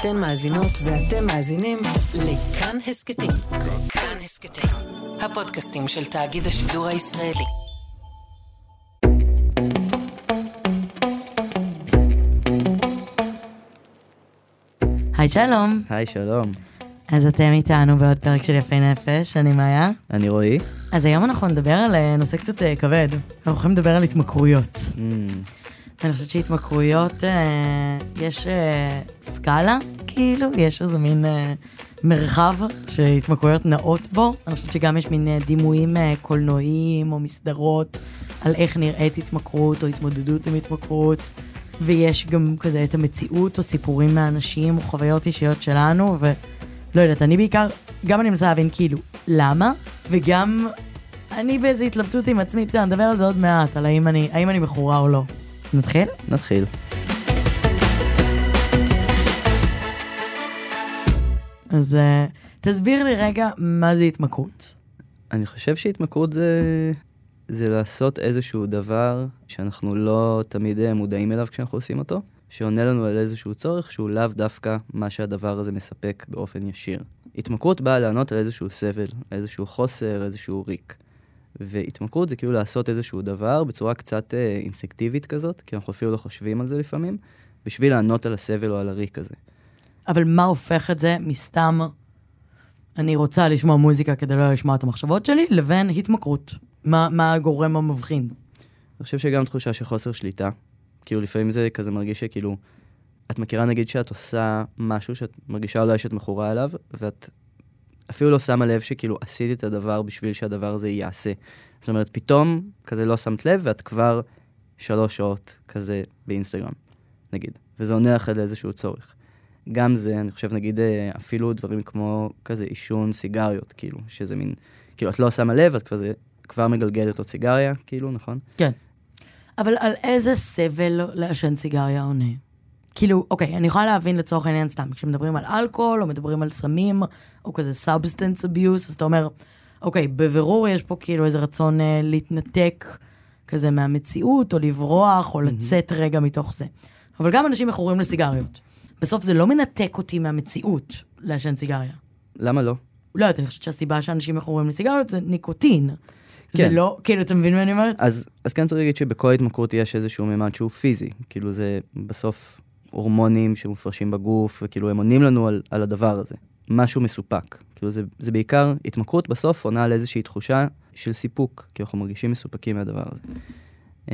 אתן מאזינות ואתם מאזינים לכאן הסכתים. כאן הסכתים, הפודקאסטים של תאגיד השידור הישראלי. היי שלום, היי, שלום. אז אתם איתנו בעוד פרק של יפי נפש, אני מאיה. אני רועי. אז היום אנחנו נדבר על אה, נושא קצת אה, כבד, אנחנו הולכים לדבר על התמכרויות. Mm, אני חושבת שהתמכרויות, אה, יש אה, סקאלה, כאילו, יש איזה מין אה, מרחב שהתמכרויות נעות בו. אני חושבת שגם יש מין אה, דימויים אה, קולנועיים או מסדרות על איך נראית התמכרות או התמודדות עם התמכרות. ויש גם כזה את המציאות או סיפורים מאנשים או חוויות אישיות שלנו, ולא יודעת, אני בעיקר, גם אני מנסה להבין כאילו, למה? וגם אני באיזו התלבטות עם עצמי, בסדר, נדבר על זה עוד מעט, על האם אני, האם אני מכורה או לא. נתחיל? נתחיל. אז uh, תסביר לי רגע מה זה התמכרות. אני חושב שהתמכרות זה, זה לעשות איזשהו דבר שאנחנו לא תמיד אה, מודעים אליו כשאנחנו עושים אותו, שעונה לנו על איזשהו צורך שהוא לאו דווקא מה שהדבר הזה מספק באופן ישיר. התמכרות באה לענות על איזשהו סבל, איזשהו חוסר, איזשהו ריק. והתמכרות זה כאילו לעשות איזשהו דבר בצורה קצת אה, אינסטינקטיבית כזאת, כי אנחנו אפילו לא חושבים על זה לפעמים, בשביל לענות על הסבל או על הריק הזה. אבל מה הופך את זה מסתם אני רוצה לשמוע מוזיקה כדי לא לשמוע את המחשבות שלי, לבין התמכרות? מה, מה הגורם המבחין? אני חושב שגם תחושה של חוסר שליטה. כאילו לפעמים זה כזה מרגיש שכאילו, את מכירה נגיד שאת עושה משהו שאת מרגישה אולי שאת מכורה אליו, ואת אפילו לא שמה לב שכאילו עשית את הדבר בשביל שהדבר הזה ייעשה. זאת אומרת, פתאום כזה לא שמת לב ואת כבר שלוש שעות כזה באינסטגרם, נגיד. וזה עונה לך לאיזשהו צורך. גם זה, אני חושב, נגיד, אה, אפילו דברים כמו כזה עישון סיגריות, כאילו, שזה מין, כאילו, את לא שמה לב, את כזה כבר מגלגלת עוד סיגריה, כאילו, נכון? כן. אבל על איזה סבל לעשן סיגריה עונה? כאילו, אוקיי, אני יכולה להבין לצורך העניין סתם, כשמדברים על אלכוהול, או מדברים על סמים, או כזה substance abuse, אז אתה אומר, אוקיי, בבירור יש פה כאילו איזה רצון אה, להתנתק כזה מהמציאות, או לברוח, או לצאת רגע מתוך זה. אבל גם אנשים מכורים לסיגריות. בסוף זה לא מנתק אותי מהמציאות לעשן סיגריה. למה לא? לא יודעת, אני חושבת שהסיבה שאנשים מכורים לסיגריות זה ניקוטין. זה כן. לא, כאילו, אתה מבין מה אני אומרת? אז, אז כן צריך להגיד שבכל התמכרות יש איזשהו מימד שהוא פיזי. כאילו זה בסוף הורמונים שמופרשים בגוף, וכאילו הם עונים לנו על, על הדבר הזה. משהו מסופק. כאילו זה, זה בעיקר, התמכרות בסוף עונה על איזושהי תחושה של סיפוק, כי אנחנו מרגישים מסופקים מהדבר הזה. Um,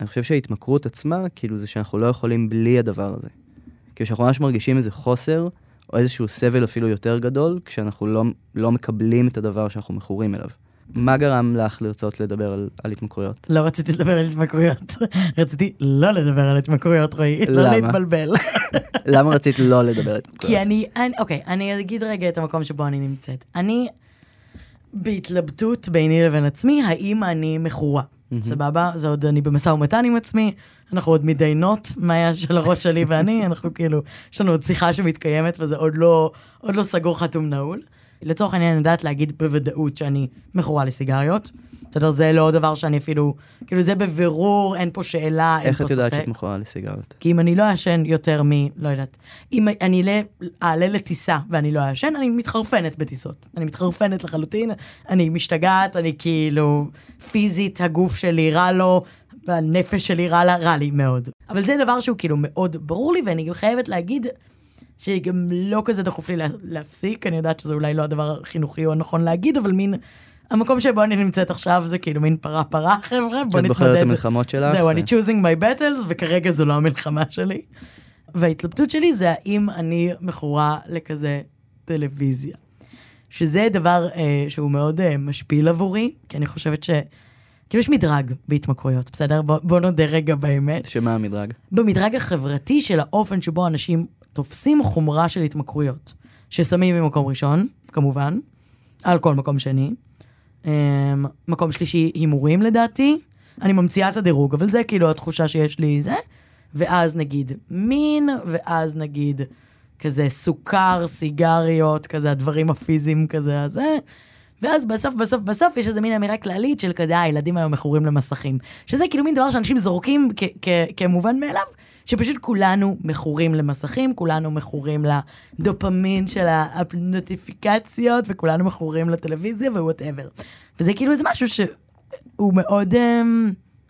אני חושב שההתמכרות עצמה, כאילו זה שאנחנו לא יכולים בלי הדבר הזה. כאילו שאנחנו ממש מרגישים איזה חוסר, או איזשהו סבל אפילו יותר גדול, כשאנחנו לא, לא מקבלים את הדבר שאנחנו מכורים אליו. מה גרם לך לרצות לדבר על, על התמכרויות? לא רציתי לדבר על התמכרויות. רציתי לא לדבר על התמכרויות, רועי. לא? להתבלבל. למה רצית לא לדבר על התמכרויות? כי אני, אני, אוקיי, אני אגיד רגע את המקום שבו אני נמצאת. אני בהתלבטות ביני לבין עצמי, האם אני מכורה. סבבה? זה עוד, אני במשא ומתן עם עצמי, אנחנו עוד מתדיינות, מה של הראש שלי ואני, אנחנו כאילו, יש לנו עוד שיחה שמתקיימת וזה עוד לא, עוד לא סגור חתום נעול. לצורך העניין, אני יודעת להגיד בוודאות שאני מכורה לסיגריות. בסדר, זה לא דבר שאני אפילו, כאילו זה בבירור, אין פה שאלה, אין פה איך ספק. את יודעת שאת מכורה לסיגריות? כי אם אני לא אעשן יותר מ... לא יודעת. אם אני אעלה- לטיסה ואני לא אעשן, אני מתחרפנת בטיסות. אני מתחרפנת לחלוטין, אני משתגעת, אני כאילו... פיזית, הגוף שלי רע לו, והנפש שלי רע לה, רע לי מאוד. אבל זה דבר שהוא כאילו מאוד ברור לי, ואני חייבת להגיד שגם לא כזה דחוף לי לה, להפסיק, אני יודעת שזה אולי לא הדבר החינוכי או הנכון להגיד, אבל מין... המקום שבו אני נמצאת עכשיו זה כאילו מין פרה פרה, חבר'ה, בוא נתמודד. בוחרת את המלחמות שלך? זהו, ו- אני choosing my battles, וכרגע זו לא המלחמה שלי. וההתלבטות שלי זה האם אני מכורה לכזה טלוויזיה. שזה דבר אה, שהוא מאוד אה, משפיל עבורי, כי אני חושבת ש... כאילו יש מדרג בהתמכרויות, בסדר? בוא, בוא נודה רגע באמת. שמה המדרג? במדרג החברתי של האופן שבו אנשים תופסים חומרה של התמכרויות. שסמים ממקום ראשון, כמובן, אלכוהול מקום שני. אמ, מקום שלישי, הימורים לדעתי. אני ממציאה את הדירוג, אבל זה כאילו התחושה שיש לי זה. ואז נגיד מין, ואז נגיד כזה סוכר, סיגריות, כזה הדברים הפיזיים כזה הזה. ואז בסוף, בסוף, בסוף יש איזה מין אמירה כללית של כזה, אה, הילדים היום מכורים למסכים. שזה כאילו מין דבר שאנשים זורקים כמובן מאליו, שפשוט כולנו מכורים למסכים, כולנו מכורים לדופמין של הנוטיפיקציות, וכולנו מכורים לטלוויזיה ו whatever. וזה כאילו איזה משהו שהוא מאוד um,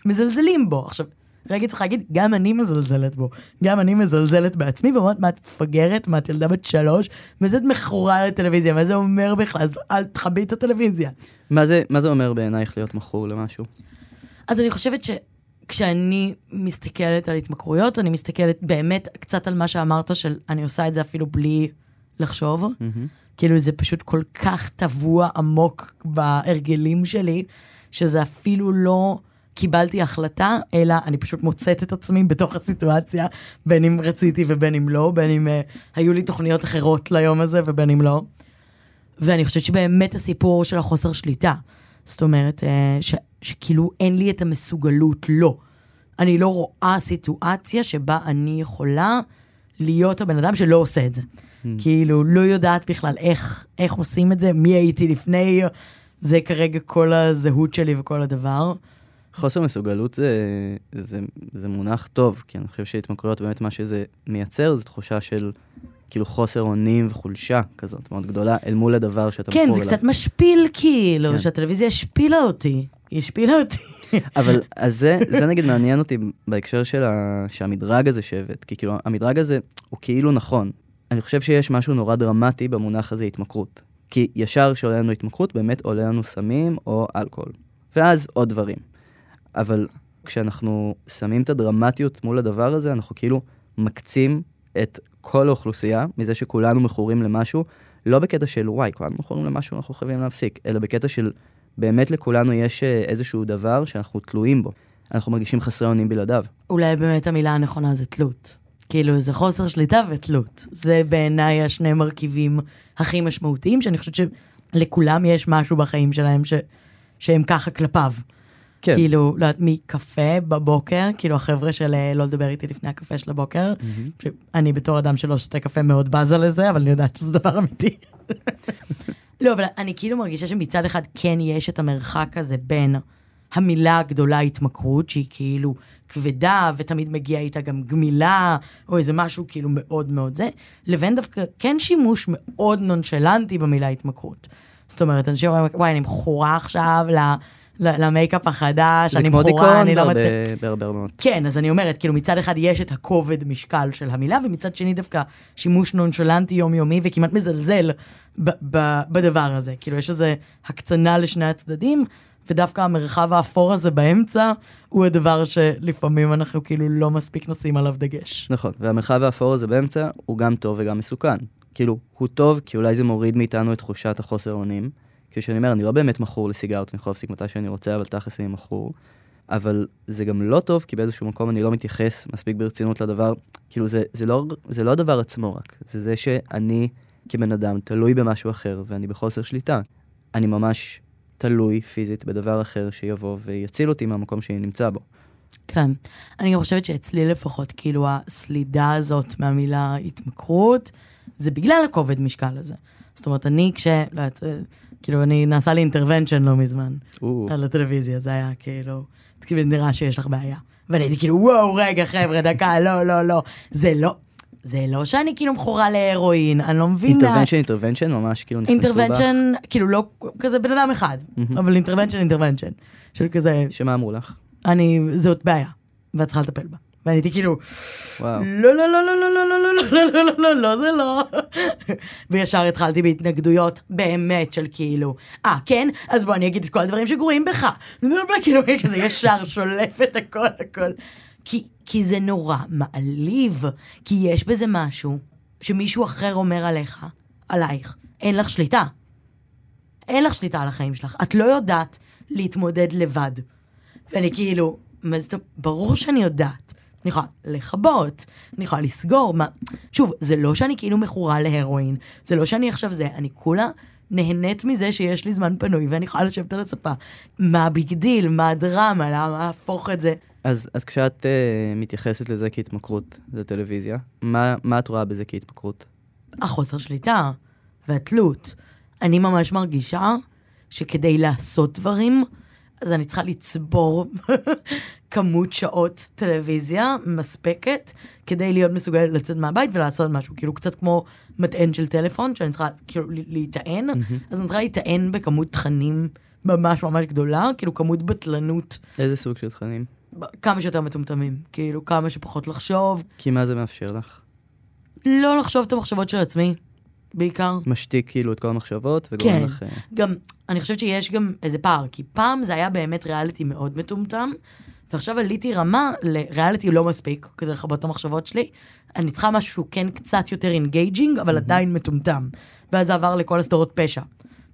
מזלזלים בו. עכשיו, רגע צריך להגיד, גם אני מזלזלת בו. גם אני מזלזלת בעצמי, ואומרת, מה את מפגרת? מה את ילדה בת שלוש? מה זה את מכורה לטלוויזיה? מה זה אומר בכלל? אז אל תכבי את הטלוויזיה. מה זה, מה זה אומר בעינייך להיות מכור למשהו? אז אני חושבת שכשאני מסתכלת על התמכרויות, אני מסתכלת באמת קצת על מה שאמרת, של אני עושה את זה אפילו בלי לחשוב. מהמם. כאילו זה פשוט כל כך טבוע עמוק בהרגלים שלי, שזה אפילו לא קיבלתי החלטה, אלא אני פשוט מוצאת את עצמי בתוך הסיטואציה, בין אם רציתי ובין אם לא, בין אם uh, היו לי תוכניות אחרות ליום הזה ובין אם לא. ואני חושבת שבאמת הסיפור של החוסר שליטה. זאת אומרת, uh, ש, שכאילו אין לי את המסוגלות, לא. אני לא רואה סיטואציה שבה אני יכולה להיות הבן אדם שלא עושה את זה. כאילו, לא יודעת בכלל איך, איך עושים את זה, מי הייתי לפני, זה כרגע כל הזהות שלי וכל הדבר. חוסר מסוגלות זה, זה, זה מונח טוב, כי אני חושב שהתמכרויות באמת מה שזה מייצר זה תחושה של כאילו חוסר אונים וחולשה כזאת מאוד גדולה אל מול הדבר שאתה כן, מכור זה אליו. קצת משפיל כאילו, כן. שהטלוויזיה השפילה אותי. היא השפילה אותי. אבל אז זה, זה נגיד מעניין אותי בהקשר של ה, שהמדרג הזה שהבאת, כי כאילו המדרג הזה הוא כאילו נכון. אני חושב שיש משהו נורא דרמטי במונח הזה התמכרות. כי ישר כשעולה לנו התמכרות, באמת עולה לנו סמים או אלכוהול. ואז עוד דברים. אבל כשאנחנו שמים את הדרמטיות מול הדבר הזה, אנחנו כאילו מקצים את כל האוכלוסייה מזה שכולנו מכורים למשהו, לא בקטע של וואי, כולנו מכורים למשהו, אנחנו חייבים להפסיק, אלא בקטע של באמת לכולנו יש אה, איזשהו דבר שאנחנו תלויים בו. אנחנו מרגישים חסרי אונים בלעדיו. אולי באמת המילה הנכונה זה תלות. כאילו, זה חוסר שליטה ותלות. זה בעיניי השני מרכיבים הכי משמעותיים, שאני חושבת שלכולם יש משהו בחיים שלהם ש... שהם ככה כלפיו. כן. כאילו, לא יודעת, מקפה בבוקר, כאילו החבר'ה של אה, לא לדבר איתי לפני הקפה של הבוקר, שאני בתור אדם שלא שותה קפה מאוד בזה לזה, אבל אני יודעת שזה דבר אמיתי. לא, אבל אני כאילו מרגישה שמצד אחד כן יש את המרחק הזה בין המילה הגדולה התמכרות, שהיא כאילו כבדה, ותמיד מגיעה איתה גם גמילה, או איזה משהו כאילו מאוד מאוד זה, לבין דווקא כן שימוש מאוד נונשלנטי במילה התמכרות. זאת אומרת, אנשים אומרים, וואי, אני מכורה עכשיו ל... למייקאפ החדש, זה אני כמו דיכאון אני לא מצליח... בהרבה מאוד. כן, אז אני אומרת, כאילו מצד אחד יש את הכובד משקל של המילה, ומצד שני דווקא שימוש נונשלנטי יומיומי וכמעט מזלזל בדבר הזה. כאילו יש איזו הקצנה לשני הצדדים, ודווקא המרחב האפור הזה באמצע, הוא הדבר שלפעמים אנחנו כאילו לא מספיק נשים עליו דגש. נכון, והמרחב האפור הזה באמצע הוא גם טוב וגם מסוכן. כאילו, הוא טוב כי אולי זה מוריד מאיתנו את תחושת החוסר אונים. כי כשאני אומר, אני לא באמת מכור לסיגרת, אני יכול להפסיק מתי שאני רוצה, אבל תכלס אני מכור. אבל זה גם לא טוב, כי באיזשהו מקום אני לא מתייחס מספיק ברצינות לדבר. כאילו, זה, זה, לא, זה לא הדבר עצמו רק, זה זה שאני כבן אדם תלוי במשהו אחר, ואני בחוסר שליטה. אני ממש תלוי פיזית בדבר אחר שיבוא ויציל אותי מהמקום שאני נמצא בו. כן. אני גם חושבת שאצלי לפחות, כאילו, הסלידה הזאת מהמילה התמכרות, זה בגלל הכובד משקל הזה. זאת אומרת, אני כש... לא יודעת, כאילו, אני, נעשה לי intervention לא מזמן, על הטלוויזיה, זה היה כאילו, כאילו, נראה שיש לך בעיה. ואני הייתי כאילו, וואו, רגע, חבר'ה, דקה, לא, לא, לא. זה לא, זה לא שאני כאילו מכורה להרואין, אני לא מבינה. intervention, intervention, ממש כאילו נכנסו בך. intervention, כאילו לא כזה בן אדם אחד, אבל אינטרוונשן, אינטרוונשן. של כזה, שמה אמרו לך? אני, זאת בעיה, ואת צריכה לטפל בה. ואני הייתי כאילו, וואו. לא, לא, לא, לא, לא, לא, לא, לא, לא, לא, לא, לא, לא, זה לא. וישר התחלתי בהתנגדויות באמת של כאילו, אה, כן? אז בוא אני אגיד את כל הדברים שגרועים בך. כאילו, כזה ישר שולף את הכל, הכל. כי, כי זה נורא מעליב, כי יש בזה משהו שמישהו אחר אומר עליך, עלייך, אין לך שליטה. אין לך שליטה על החיים שלך. את לא יודעת להתמודד לבד. ואני כאילו, מה זאת אומרת? ברור שאני יודעת. אני יכולה לכבות, אני יכולה לסגור, מה... שוב, זה לא שאני כאילו מכורה להרואין, זה לא שאני עכשיו זה, אני כולה נהנית מזה שיש לי זמן פנוי ואני יכולה לשבת על הספה. מה ה big deal, מה הדרמה, למה להפוך את זה? אז, אז כשאת uh, מתייחסת לזה כהתמכרות לטלוויזיה, מה, מה את רואה בזה כהתמכרות? החוסר שליטה והתלות. אני ממש מרגישה שכדי לעשות דברים, אז אני צריכה לצבור כמות שעות טלוויזיה מספקת כדי להיות מסוגלת לצאת מהבית ולעשות משהו. כאילו קצת כמו מטען של טלפון, שאני צריכה כאילו להיטען, אז אני צריכה להיטען בכמות תכנים ממש ממש גדולה, כאילו כמות בטלנות, איזה סוג של תכנים? כמה שיותר מטומטמים. כאילו כמה שפחות לחשוב, כי מה זה מאפשר לך? לא לחשוב את המחשבות של עצמי, בעיקר. משתיק כאילו את כל המחשבות וגורם כן. לך... אה, גם, אני חושבת שיש גם איזה פער, כי פעם זה היה באמת ריאליטי מאוד מטומטם, ועכשיו עליתי רמה לריאליטי לא מספיק כדי לכבות את המחשבות שלי. אני צריכה משהו כן קצת יותר engaging, אבל עדיין מטומטם. ואז זה עבר לכל הסדרות פשע.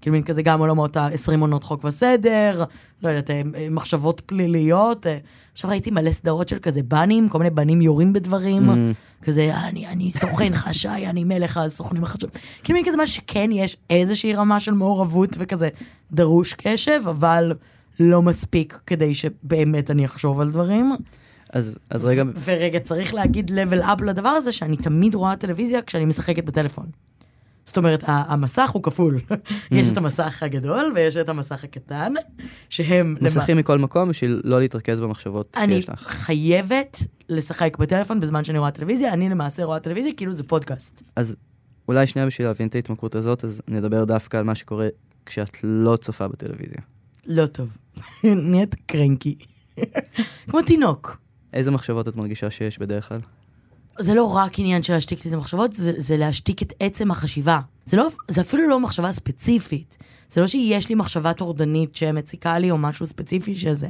כאילו מין כזה גם עולמות ה-20 עונות חוק וסדר, לא יודעת, אה, אה, מחשבות פליליות. אה. עכשיו ראיתי מלא סדרות של כזה בנים, כל מיני בנים יורים בדברים. כזה, אני, אני סוכן חשאי, אני מלך הסוכנים החשאיים. כאילו מין כזה משהו שכן יש איזושהי רמה של מעורבות וכזה דרוש קשב, אבל לא מספיק כדי שבאמת אני אחשוב על דברים. אז, אז רגע, ורגע, צריך להגיד level up לדבר הזה, שאני תמיד רואה טלוויזיה כשאני משחקת בטלפון. זאת אומרת, המסך הוא כפול. יש את המסך הגדול ויש את המסך הקטן, שהם... מסכים מכל מקום בשביל לא להתרכז במחשבות אני שיש לך. חייבת לשחק בטלפון בזמן שאני רואה טלוויזיה, אני למעשה רואה טלוויזיה כאילו זה פודקאסט. אז אולי שנייה בשביל להבין את ההתמכרות הזאת, אז נדבר דווקא על מה שקורה כשאת לא צופה בטלוויזיה. לא טוב. נהיית קרנקי. כמו תינוק. איזה מחשבות את מרגישה שיש בדרך כלל? זה לא רק עניין של להשתיק את המחשבות, זה, זה להשתיק את עצם החשיבה. זה, לא, זה אפילו לא מחשבה ספציפית. זה לא שיש לי מחשבה טורדנית שמציקה לי או משהו ספציפי שזה.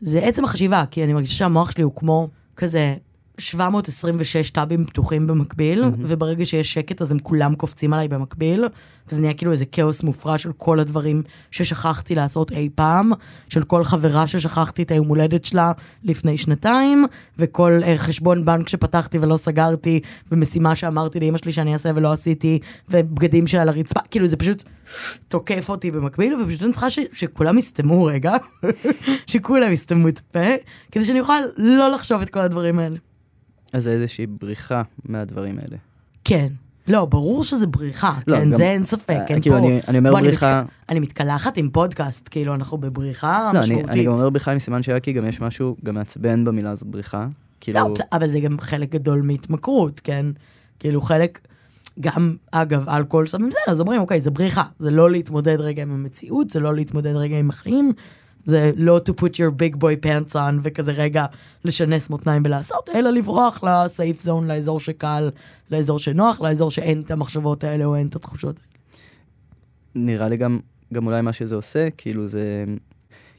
זה עצם החשיבה, כי אני מרגישה שהמוח שלי הוא כמו כזה 726 טאבים פתוחים במקביל, mm-hmm. וברגע שיש שקט אז הם כולם קופצים עליי במקביל, וזה נהיה כאילו איזה כאוס מופרע של כל הדברים ששכחתי לעשות אי פעם, של כל חברה ששכחתי את היום הולדת שלה לפני שנתיים, וכל uh, חשבון בנק שפתחתי ולא סגרתי, ומשימה שאמרתי לאמא שלי שאני אעשה ולא עשיתי, ובגדים שעל הרצפה, כאילו זה פשוט תוקף אותי במקביל, ופשוט אני צריכה ש- שכולם יסתמו רגע, שכולם יסתמו את הפה, כדי שאני אוכל לא לחשוב את כל הדברים האלה. אז זה איזושהי בריחה מהדברים האלה. כן. לא, ברור שזה בריחה, לא, כן, גם- זה אין ספק, אה, אין כאילו, פה... אני- אני אומר בוא, בריחה- מתק- אני מתקלחת עם פודקאסט, כאילו, אנחנו בבריחה לא, אני, משמעותית. אני גם אומר בריחה עם סימן שאלה, כי גם יש משהו גם מעצבן במילה הזאת בריחה. כאילו, לא, אבל זה גם חלק גדול מהתמכרות, כן? כאילו, חלק... גם, אגב, אלכוהול סמים זה, אז אומרים, אוקיי, זה בריחה. זה לא להתמודד רגע עם המציאות, זה לא להתמודד רגע עם החיים, זה לא to put your big boy pants on וכזה רגע לשנס מותניים ולעשות, אלא לברוח לסייף זון, לאזור שקל, לאזור שנוח, לאזור שאין את המחשבות האלה או אין את התחושות. נראה לי גם, גם אולי מה שזה עושה, כאילו זה,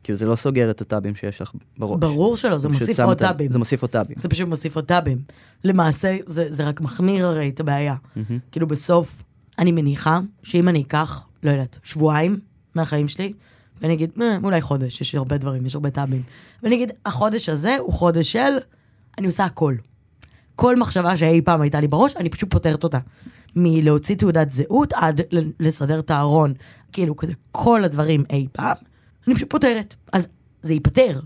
כאילו זה לא סוגר את הטאבים שיש לך בראש. ברור שלא, זה פשוט מוסיף עוד טאבים. זה מוסיף עוד טאבים. זה פשוט מוסיף עוד טאבים. למעשה, זה, זה רק מחמיר הרי את הבעיה. כאילו בסוף, אני מניחה שאם אני אקח, לא יודעת, שבועיים מהחיים שלי, ואני אגיד, "אה, אולי חודש, יש הרבה דברים, יש הרבה טאבים. ואני אגיד, החודש הזה הוא חודש של, אני עושה הכל. כל מחשבה שאי פעם הייתה לי בראש, אני פשוט פותרת אותה. מלהוציא תעודת זהות עד לסדר את הארון, כאילו כזה, כל הדברים אי פעם, אני פשוט פותרת. אז זה ייפתר.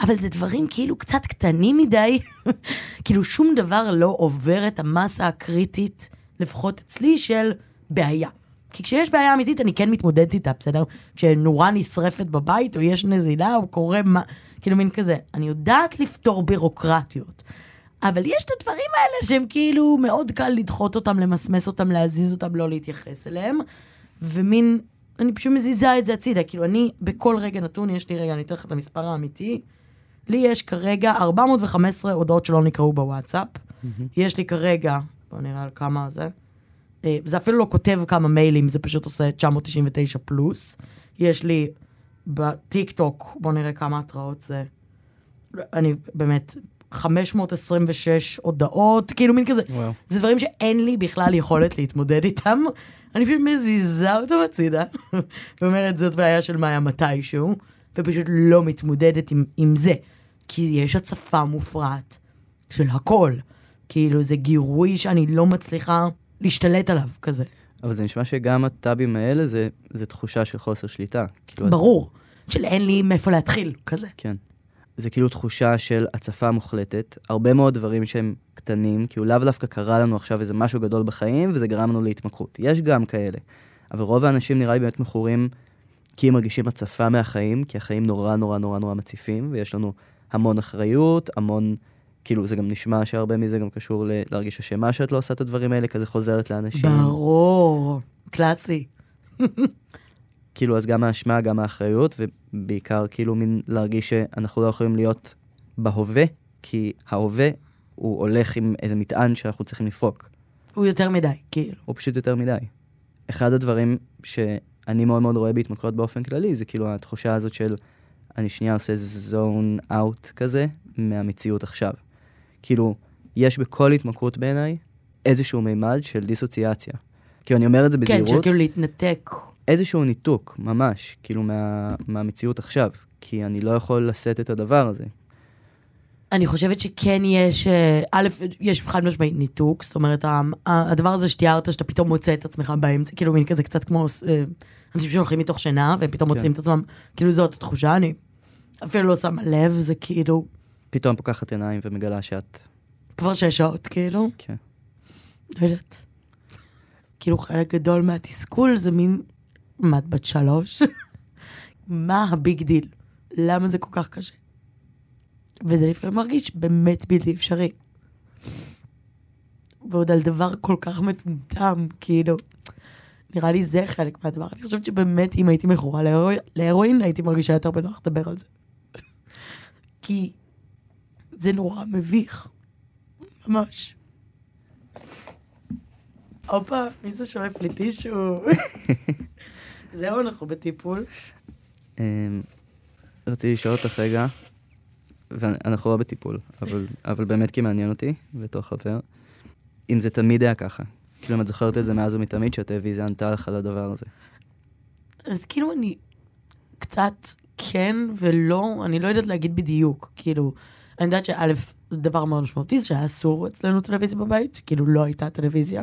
אבל זה דברים כאילו קצת קטנים מדי, כאילו שום דבר לא עובר את המסה הקריטית, לפחות אצלי, של בעיה. כי כשיש בעיה אמיתית, אני כן מתמודדת איתה, בסדר? כשנורה נשרפת בבית, או יש נזילה, או קורה מה... כאילו מין כזה. אני יודעת לפתור בירוקרטיות. אבל יש את הדברים האלה שהם כאילו מאוד קל לדחות אותם, למסמס אותם, להזיז אותם, לא להתייחס אליהם. ומין, אני פשוט מזיזה את זה הצידה. כאילו, אני, בכל רגע נתון, יש לי רגע, אני אתן לך את המספר האמיתי. לי יש כרגע 415 הודעות שלא נקראו בוואטסאפ. יש לי כרגע, בוא נראה על כמה זה. אה, זה אפילו לא כותב כמה מיילים, זה פשוט עושה 999 פלוס. יש לי בטיק טוק, בוא נראה כמה התראות זה. אני באמת, 526 הודעות, כאילו מין כזה. וואו. זה דברים שאין לי בכלל יכולת להתמודד איתם. אני פשוט מזיזה אותם הצידה, ואומרת, זאת בעיה של מאיה מתישהו, ופשוט לא מתמודדת עם, עם זה. כי יש הצפה מופרעת של הכל. כאילו, זה גירוי שאני לא מצליחה להשתלט עליו, כזה. אבל זה נשמע שגם הטאבים האלה זה, זה תחושה של חוסר שליטה. כאילו, את- ברור, של אין לי מאיפה להתחיל, כזה. כן. זה כאילו תחושה של הצפה מוחלטת, הרבה מאוד דברים שהם קטנים, כאילו לאו דווקא קרה לנו עכשיו איזה משהו גדול בחיים, וזה גרם לנו להתמכרות. יש גם כאלה. אבל רוב האנשים נראה לי באמת מכורים כי הם מרגישים הצפה מהחיים, כי החיים נורא נורא נורא נורא מציפים, ויש לנו המון אחריות, המון, כאילו זה גם נשמע שהרבה מזה גם קשור ל- להרגיש אשמה שאת לא עושה את הדברים האלה, כזה חוזרת לאנשים. ברור, קלאסי. כאילו, אז גם האשמה, גם האחריות, ובעיקר כאילו מין להרגיש שאנחנו לא יכולים להיות בהווה, כי ההווה הוא הולך עם איזה מטען שאנחנו צריכים לפרוק. הוא יותר מדי, כאילו. הוא פשוט יותר מדי. אחד הדברים שאני מאוד מאוד רואה בהתמכרויות באופן כללי, זה כאילו התחושה הזאת של אני שנייה עושה זון אאוט כזה מהמציאות עכשיו. כאילו, יש בכל התמכרות בעיניי איזשהו מימד של דיסוציאציה. כאילו, אני אומר את זה כן, בזהירות. של כאילו להתנתק. איזשהו ניתוק, ממש, כאילו מה, מהמציאות עכשיו. כי אני לא יכול לשאת את הדבר הזה. אני חושבת שכן יש, אה, א', יש חד משמעית ניתוק, זאת אומרת, הדבר הזה שתיארת, שאתה פתאום מוצא את עצמך באמצע, כאילו מין כזה קצת כמו אה, אנשים שהולכים מתוך שינה, והם פתאום כן. מוצאים את עצמם, כאילו זאת התחושה, אני אפילו לא שמה לב, זה כאילו פתאום פוקחת עיניים ומגלה שאת... כבר שש שעות, כאילו, כן. לא יודעת. כאילו חלק גדול מהתסכול זה מין, מה את בת שלוש? מה הביג דיל? למה זה כל כך קשה? וזה לפעמים מרגיש באמת בלתי אפשרי. ועוד על דבר כל כך מטומטם, כאילו, נראה לי זה חלק מהדבר. אני חושבת שבאמת, אם הייתי מכורה להרואין, הייתי מרגישה יותר בנוח לדבר על זה. כי זה נורא מביך. ממש. הופה, מי זה שולף לי טישו? זהו, אנחנו בטיפול. אמ, רציתי לשאול אותך רגע, ואנחנו לא בטיפול, אבל, אבל באמת כי מעניין אותי, בתור חבר, אם זה תמיד היה ככה. כאילו, אם את זוכרת את זה מאז ומתמיד, שהטלוויזיה ענתה לך על הדבר הזה. אז כאילו אני קצת כן ולא, אני לא יודעת להגיד בדיוק. כאילו, אני יודעת שא', זה דבר מאוד משמעותי, זה שהיה אסור אצלנו טלוויזיה בבית, כאילו לא הייתה טלוויזיה,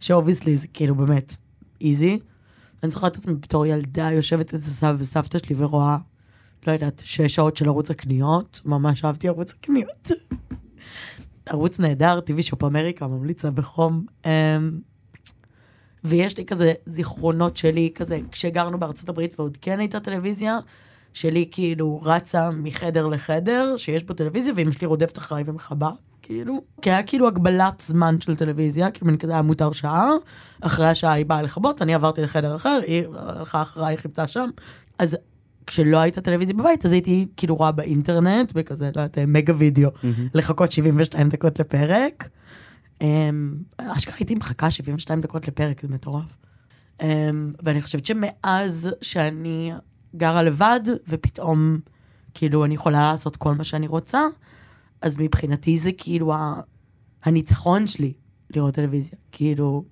ש obviously זה כאילו באמת easy. אני זוכרת את עצמי בתור ילדה יושבת אצל סבא וסבתא שלי ורואה, לא יודעת, שש שעות של ערוץ הקניות, ממש אהבתי ערוץ הקניות. ערוץ נהדר, TV Shop America, ממליצה בחום. אמ, ויש לי כזה זיכרונות שלי, כזה, כשגרנו בארצות הברית ועוד כן הייתה טלוויזיה, שלי כאילו רצה מחדר לחדר, שיש בו טלוויזיה, ואמא שלי רודפת אחריי ומכבה, כאילו. כי היה כאילו הגבלת זמן של טלוויזיה, כאילו מין כזה היה מותר שעה, אחרי השעה היא באה לכבות, אני עברתי לחדר אחר, היא הלכה אחריי, חיפתה שם. אז כשלא הייתה טלוויזיה בבית, אז הייתי כאילו רואה באינטרנט, בכזה, לא יודעת, מגה וידאו, לחכות 72 דקות לפרק. אמ, אשכרה הייתי מחכה 72 דקות לפרק, זה מטורף. אמ, ואני חושבת שמאז שאני גרה לבד, ופתאום, כאילו, אני יכולה לעשות כל מה שאני רוצה, אז מבחינתי זה כאילו ה- הניצחון שלי לראות טלוויזיה. כאילו,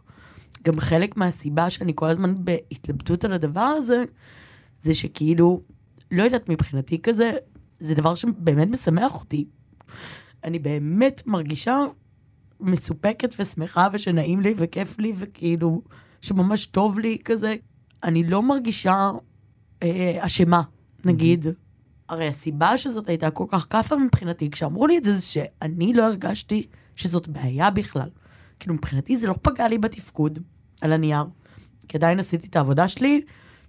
גם חלק מהסיבה שאני כל הזמן בהתלבטות על הדבר הזה, זה שכאילו, לא יודעת, מבחינתי כזה, זה דבר שבאמת משמח אותי. אני באמת מרגישה מסופקת ושמחה ושנעים לי וכיף לי וכאילו שממש טוב לי כזה. אני לא מרגישה אשמה, נגיד. הרי הסיבה שזאת הייתה כל כך כאפה מבחינתי, כשאמרו לי את זה, זה שאני לא הרגשתי שזאת בעיה בכלל. כאילו, מבחינתי זה לא פגע לי בתפקוד על הנייר. כי עדיין עשיתי את העבודה שלי,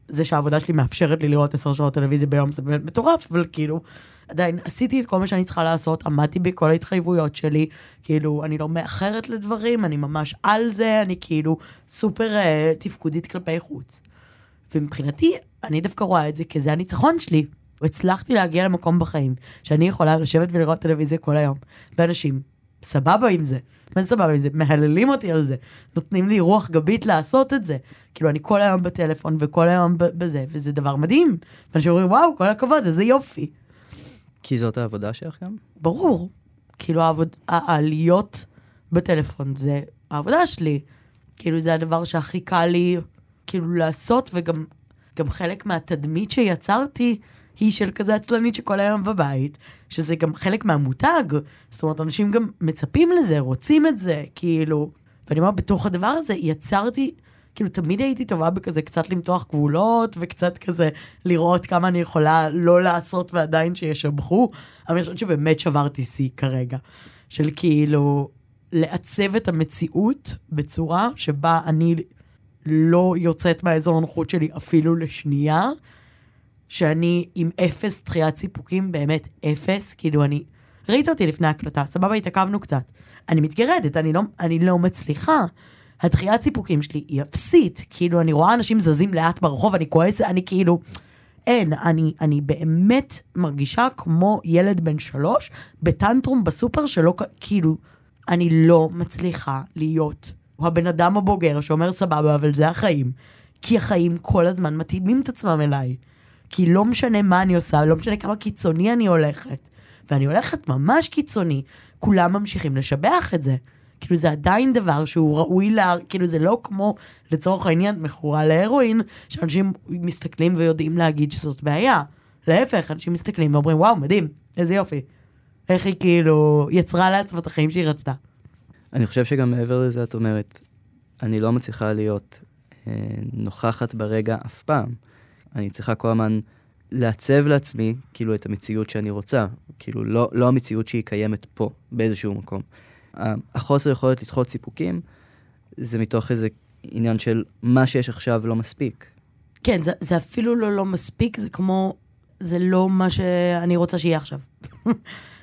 זה שהעבודה שלי מאפשרת לי לראות עשר שעות טלוויזיה ביום זה באמת מטורף, אבל כאילו, עדיין עשיתי את כל מה שאני צריכה לעשות, עמדתי בכל ההתחייבויות שלי, כאילו, אני לא מאחרת לדברים, אני ממש על זה, אני כאילו סופר אה, תפקודית כלפי חוץ. ומבחינתי, אני דווקא רואה את זה כי זה הניצחון שלי. הצלחתי להגיע למקום בחיים, שאני יכולה לשבת ולראות טלוויזיה כל היום. ואנשים, סבבה עם זה. מה זה סבבה עם זה? מהללים אותי על זה. נותנים לי רוח גבית לעשות את זה. כאילו, אני כל היום בטלפון וכל היום בזה, וזה דבר מדהים. ואנשים אומרים, וואו, כל הכבוד, איזה יופי. כי זאת העבודה שלך גם? ברור. כאילו, העבוד, העליות בטלפון זה העבודה שלי. כאילו, זה הדבר שהכי קל לי, כאילו, לעשות, וגם גם חלק מהתדמית שיצרתי היא של כזה עצלנית שכל היום בבית, שזה גם חלק מהמותג. זאת אומרת, אנשים גם מצפים לזה, רוצים את זה, כאילו. ואני אומרת, בתוך הדבר הזה יצרתי, כאילו, תמיד הייתי טובה בכזה קצת למתוח גבולות, וקצת כזה לראות כמה אני יכולה לא לעשות ועדיין שישבחו, אבל אני חושבת שבאמת שברתי שיא כרגע. של כאילו, לעצב את המציאות בצורה שבה אני לא יוצאת מהאזור הנוחות שלי אפילו לשנייה, שאני עם אפס דחיית סיפוקים, באמת אפס, כאילו אני... ראית אותי לפני הקלטה, סבבה, התעכבנו קצת. אני מתגרדת, אני לא, אני לא מצליחה. הדחיית סיפוקים שלי היא אפסית. כאילו, אני רואה אנשים זזים לאט ברחוב, אני כועסת, אני כאילו... אין, אני, אני באמת מרגישה כמו ילד בן שלוש בטנטרום בסופר שלא, כאילו, אני לא מצליחה להיות הבן אדם הבוגר שאומר סבבה, אבל זה החיים. כי החיים כל הזמן מתאימים את עצמם אליי. כי לא משנה מה אני עושה, לא משנה כמה קיצוני אני הולכת. ואני הולכת ממש קיצוני, כולם ממשיכים לשבח את זה. כאילו זה עדיין דבר שהוא ראוי לה, כאילו זה לא כמו, לצורך העניין, מכורה להרואין, שאנשים מסתכלים ויודעים להגיד שזאת בעיה. להפך, אנשים מסתכלים ואומרים, וואו, מדהים, איזה יופי. איך היא כאילו יצרה לעצמה את החיים שהיא רצתה. אני חושב שגם מעבר לזה את אומרת, אני לא מצליחה להיות אה, נוכחת ברגע אף פעם. אני צריכה כל הזמן לעצב לעצמי, כאילו, את המציאות שאני רוצה. כאילו, לא, לא המציאות שהיא קיימת פה, באיזשהו מקום. החוסר יכולת לדחות סיפוקים, זה מתוך איזה עניין של מה שיש עכשיו לא מספיק. כן, זה, זה אפילו לא לא מספיק, זה כמו, זה לא מה שאני רוצה שיהיה עכשיו.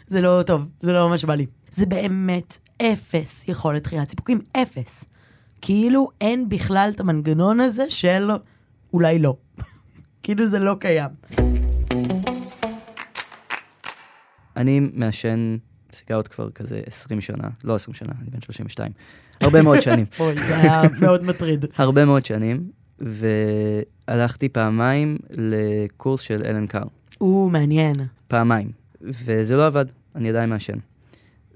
זה לא טוב, זה לא מה שבא לי. זה באמת אפס יכולת דחיית סיפוקים, אפס. כאילו אין בכלל את המנגנון הזה של אולי לא. כאילו זה לא קיים. אני מעשן סיגרות כבר כזה 20 שנה, לא 20 שנה, אני בן 32. הרבה מאוד שנים. אוי, זה היה מאוד מטריד. הרבה מאוד שנים, והלכתי פעמיים לקורס של אלן קאר. או, מעניין. פעמיים. וזה לא עבד, אני עדיין מעשן.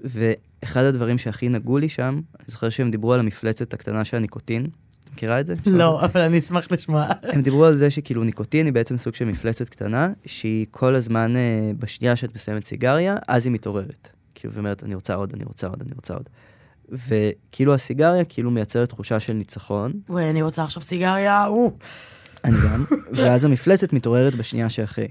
ואחד הדברים שהכי נגעו לי שם, אני זוכר שהם דיברו על המפלצת הקטנה של הניקוטין. את מכירה את זה? לא, אבל אני אשמח לשמוע. הם דיברו על זה שכאילו ניקוטין היא בעצם סוג של מפלצת קטנה, שהיא כל הזמן, אה, בשנייה שאת מסיימת סיגריה, אז היא מתעוררת. כאילו, ואומרת, אני רוצה עוד, אני רוצה עוד, אני רוצה עוד. וכאילו הסיגריה כאילו מייצרת תחושה של ניצחון, וואי, אני רוצה עכשיו סיגריה, או. אני גם, ואז המפלצת מתעוררת בשנייה שאחרי.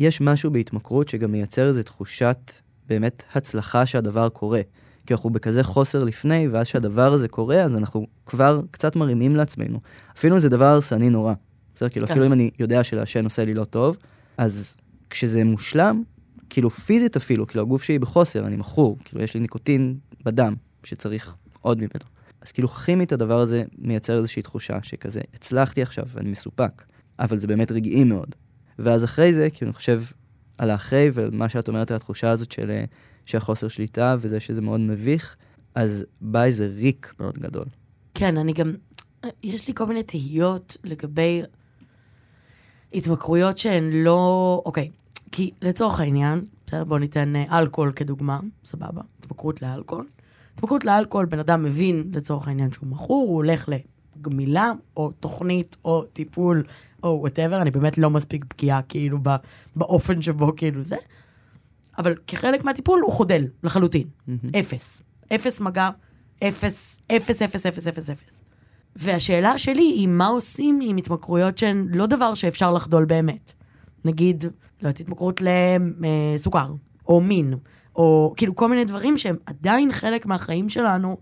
יש משהו בהתמכרות שגם מייצר איזו תחושת באמת הצלחה שהדבר קורה. כי אנחנו בכזה חוסר לפני, ואז שהדבר הזה קורה, אז אנחנו כבר קצת מרימים לעצמנו. אפילו אם זה דבר הרסני נורא. בסדר? כאילו, כן. אפילו אם אני יודע שלעשן עושה לי לא טוב, אז כשזה מושלם, כאילו פיזית אפילו, כאילו הגוף שלי בחוסר, אני מכור, כאילו יש לי ניקוטין בדם, שצריך עוד ממנו. אז כאילו כימית הדבר הזה מייצר איזושהי תחושה שכזה, הצלחתי עכשיו ואני מסופק, אבל זה באמת רגעי מאוד. ואז אחרי זה, כאילו אני חושב על האחרי ומה שאת אומרת על התחושה הזאת של, אה, של החוסר שליטה וזה שזה מאוד מביך, אז בא איזה ריק מאוד גדול. כן, אני גם... יש לי כל מיני תהיות לגבי התמכרויות שהן לא... אוקיי, כי לצורך העניין, בסדר, בואו ניתן אה, אלכוהול כדוגמה, סבבה, התמכרות לאלכוהול. התמכרות לאלכוהול, בן אדם מבין לצורך העניין שהוא מכור, הוא הולך לגמילה, או תוכנית, או טיפול, או whatever, אני באמת לא מספיק בקיאה כאילו באופן שבו כאילו זה. אבל כחלק מהטיפול הוא חודל לחלוטין. אפס. אפס מגע, אפס, אפס, אפס, אפס, אפס, אפס. והשאלה שלי היא מה עושים עם התמכרויות שהן לא דבר שאפשר לחדול באמת. נגיד, לא יודעת, התמכרות לסוכר, או מין, או כאילו כל מיני דברים שהם עדיין חלק מהחיים שלנו,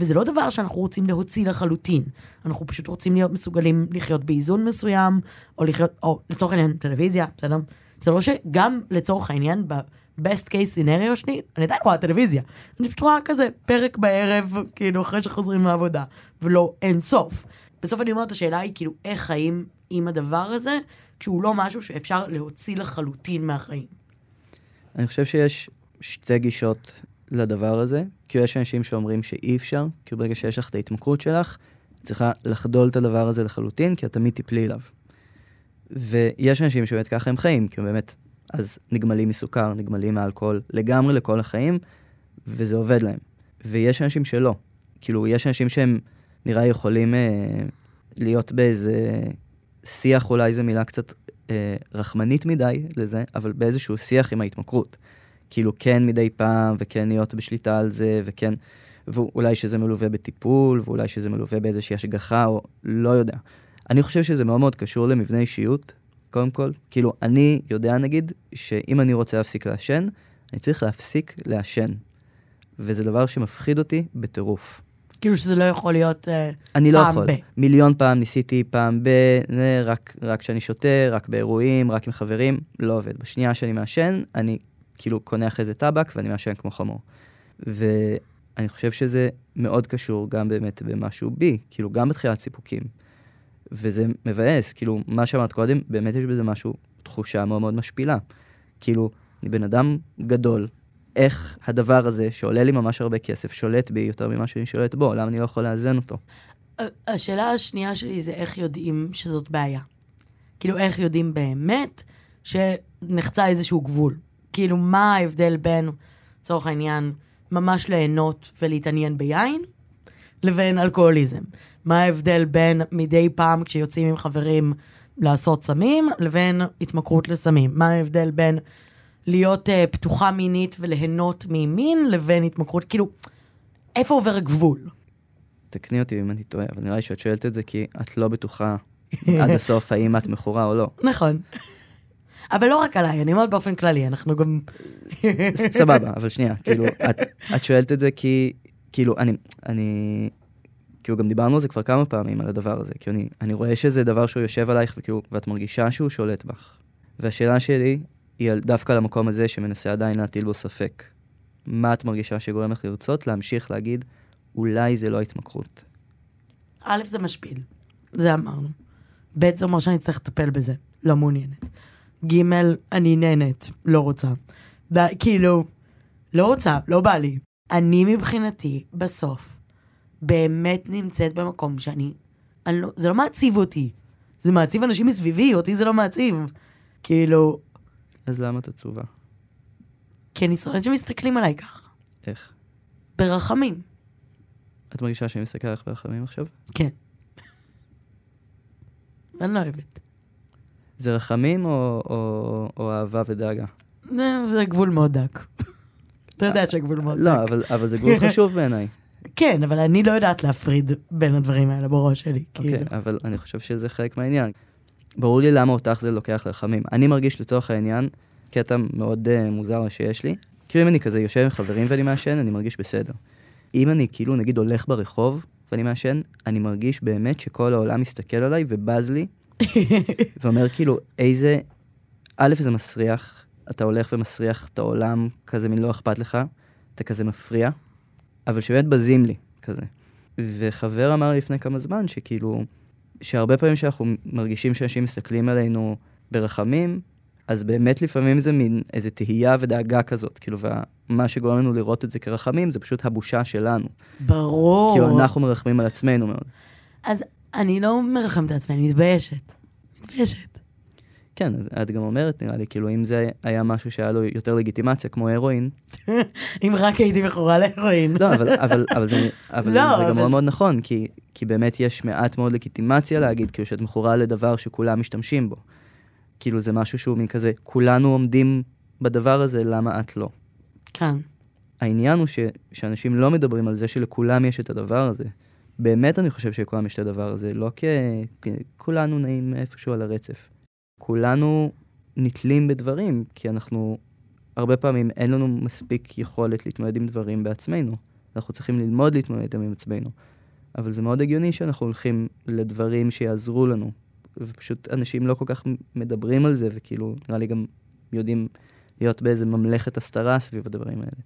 וזה לא דבר שאנחנו רוצים להוציא לחלוטין. אנחנו פשוט רוצים להיות מסוגלים לחיות באיזון מסוים, או לחיות, או לצורך העניין, טלוויזיה, בסדר? זה לא שגם לצורך העניין, ב-best case scenario שלי, אני עדיין רואה טלוויזיה. אני פשוט רואה כזה פרק בערב, כאילו, אחרי שחוזרים מהעבודה, ולא אין סוף. בסוף אני אומרת, השאלה היא כאילו, איך חיים עם הדבר הזה, כשהוא לא משהו שאפשר להוציא לחלוטין מהחיים. אני חושב שיש שתי גישות לדבר הזה, כי יש אנשים שאומרים שאי אפשר, כי ברגע שיש לך את ההתמכרות שלך, את צריכה לחדול את הדבר הזה לחלוטין, כי את תמיד תיפלי אליו. ויש אנשים שבאמת ככה הם חיים, כי הם באמת, אז נגמלים מסוכר, נגמלים מאלכוהול, לגמרי לכל החיים, וזה עובד להם. ויש אנשים שלא. כאילו, יש אנשים שהם נראה יכולים אה, להיות באיזה שיח, אולי זו מילה קצת אה, רחמנית מדי לזה, אבל באיזשהו שיח עם ההתמכרות. כאילו, כן מדי פעם, וכן להיות בשליטה על זה, וכן, ואולי שזה מלווה בטיפול, ואולי שזה מלווה באיזושהי השגחה, או לא יודע. אני חושב שזה מאוד מאוד קשור למבנה אישיות, קודם כל. כאילו, אני יודע, נגיד, שאם אני רוצה להפסיק לעשן, אני צריך להפסיק לעשן. וזה דבר שמפחיד אותי בטירוף. כאילו שזה לא יכול להיות אה, אני לא פעם יכול. ב. מיליון פעם ניסיתי פעם ב... רק כשאני שותה, רק באירועים, רק עם חברים, לא עובד. בשנייה שאני מעשן, אני כאילו קונה איזה טבק ואני מעשן כמו חמור. ואני חושב שזה מאוד קשור גם באמת במשהו בי, כאילו גם בתחילת סיפוקים. וזה מבאס, כאילו, מה שאמרת קודם, באמת יש בזה משהו, תחושה מאוד מאוד משפילה. כאילו, אני בן אדם גדול, איך הדבר הזה, שעולה לי ממש הרבה כסף, שולט בי יותר ממה שאני שולט בו, למה אני לא יכול לאזן אותו? השאלה השנייה שלי זה איך יודעים שזאת בעיה. כאילו, איך יודעים באמת שנחצה איזשהו גבול. כאילו, מה ההבדל בין, לצורך העניין, ממש ליהנות ולהתעניין ביין, לבין אלכוהוליזם? מה ההבדל בין מדי פעם כשיוצאים עם חברים לעשות סמים, לבין התמכרות לסמים? מה ההבדל בין להיות uh, פתוחה מינית וליהנות ממין, לבין התמכרות, כאילו, איפה עובר הגבול? תקני אותי אם אני טועה, אבל נראה לי שאת שואלת את זה כי את לא בטוחה עד הסוף האם את מכורה או לא. נכון. אבל לא רק עליי, אני אומרת באופן כללי, אנחנו גם... סבבה, אבל שנייה, כאילו, את, את שואלת את זה כי, כאילו, אני, אני, כאילו, גם דיברנו על זה כבר כמה פעמים, על הדבר הזה, כי אני, אני רואה שזה דבר שהוא יושב עלייך, וכאילו, ואת מרגישה שהוא שולט בך. והשאלה שלי היא על, דווקא על המקום הזה שמנסה עדיין להטיל בו ספק. מה את מרגישה שגורם לך לרצות להמשיך להגיד, אולי זה לא התמכרות. א', זה משפיל, זה אמרנו. ב', זה אומר שאני אצטרך לטפל בזה, לא מעוניינת. ג', אני נהנית, לא רוצה. ד... כאילו, לא רוצה, לא בא לי. אני מבחינתי, בסוף, באמת נמצאת במקום שאני... אני לא, זה לא מעציב אותי. זה מעציב אנשים מסביבי, אותי זה לא מעציב. כאילו, אז למה את עצובה? כי אני שונאת שמסתכלים עליי ככה. איך? ברחמים. את מרגישה שאני מסתכל עליך ברחמים עכשיו? כן. אני לא אוהבת. זה רחמים או, או, או אהבה ודאגה? זה- זה גבול מאוד דק. אתה יודע שהגבול מאוד דק. לא, אבל, אבל זה גבול חשוב בעיניי. כן, אבל אני לא יודעת להפריד בין הדברים האלה בראש שלי. אוקיי, כאילו. אבל אני חושב שזה חלק מהעניין. ברור לי למה אותך זה לוקח לרחמים. אני מרגיש לצורך העניין, קטע מאוד uh, מוזר שיש לי, כאילו אם אני כזה יושב עם חברים ואני מעשן, אני מרגיש בסדר. אם אני כאילו נגיד הולך ברחוב ואני מעשן, אני מרגיש באמת שכל העולם מסתכל עליי ובז לי, ואומר כאילו, איזה... א', זה מסריח, אתה הולך ומסריח את העולם, כזה מין לא אכפת לך, אתה כזה מפריע, אבל שבאמת בזים לי, כזה. וחבר אמר לפני כמה זמן שכאילו, שהרבה פעמים שאנחנו מרגישים שאנשים מסתכלים עלינו ברחמים, אז באמת לפעמים זה מין איזה תהייה ודאגה כזאת, כאילו, ומה שגורם לנו לראות את זה כרחמים זה פשוט הבושה שלנו. ברור. כאילו, אנחנו מרחמים על עצמנו מאוד. אז אני לא מרחמת על עצמי, אני מתביישת. מתביישת. כן, את גם אומרת, נראה לי, כאילו, אם זה היה משהו שהיה לו יותר לגיטימציה, כמו הרואין, אם רק הייתי מכורה להרואין. לא, אבל, אבל, אבל, זה, אבל לא, זה אבל גם מאוד מאוד נכון, כי, כי באמת יש מעט מאוד לגיטימציה להגיד, כאילו שאת מכורה לדבר שכולם משתמשים בו. כאילו זה משהו שהוא מין כזה, כולנו עומדים בדבר הזה, למה את לא? כן. העניין הוא ש, שאנשים לא מדברים על זה שלכולם יש את הדבר הזה. באמת אני חושב שלכולם יש את הדבר הזה, לא כ... כולנו נעים איפשהו על הרצף. כולנו נתלים בדברים, כי אנחנו, הרבה פעמים אין לנו מספיק יכולת להתמודד עם דברים בעצמנו. אנחנו צריכים ללמוד להתמודד עם עצמנו. אבל זה מאוד הגיוני שאנחנו הולכים לדברים שיעזרו לנו. ופשוט אנשים לא כל כך מדברים על זה, וכאילו, נראה לי גם יודעים להיות באיזה ממלכת הסתרה סביב הדברים האלה.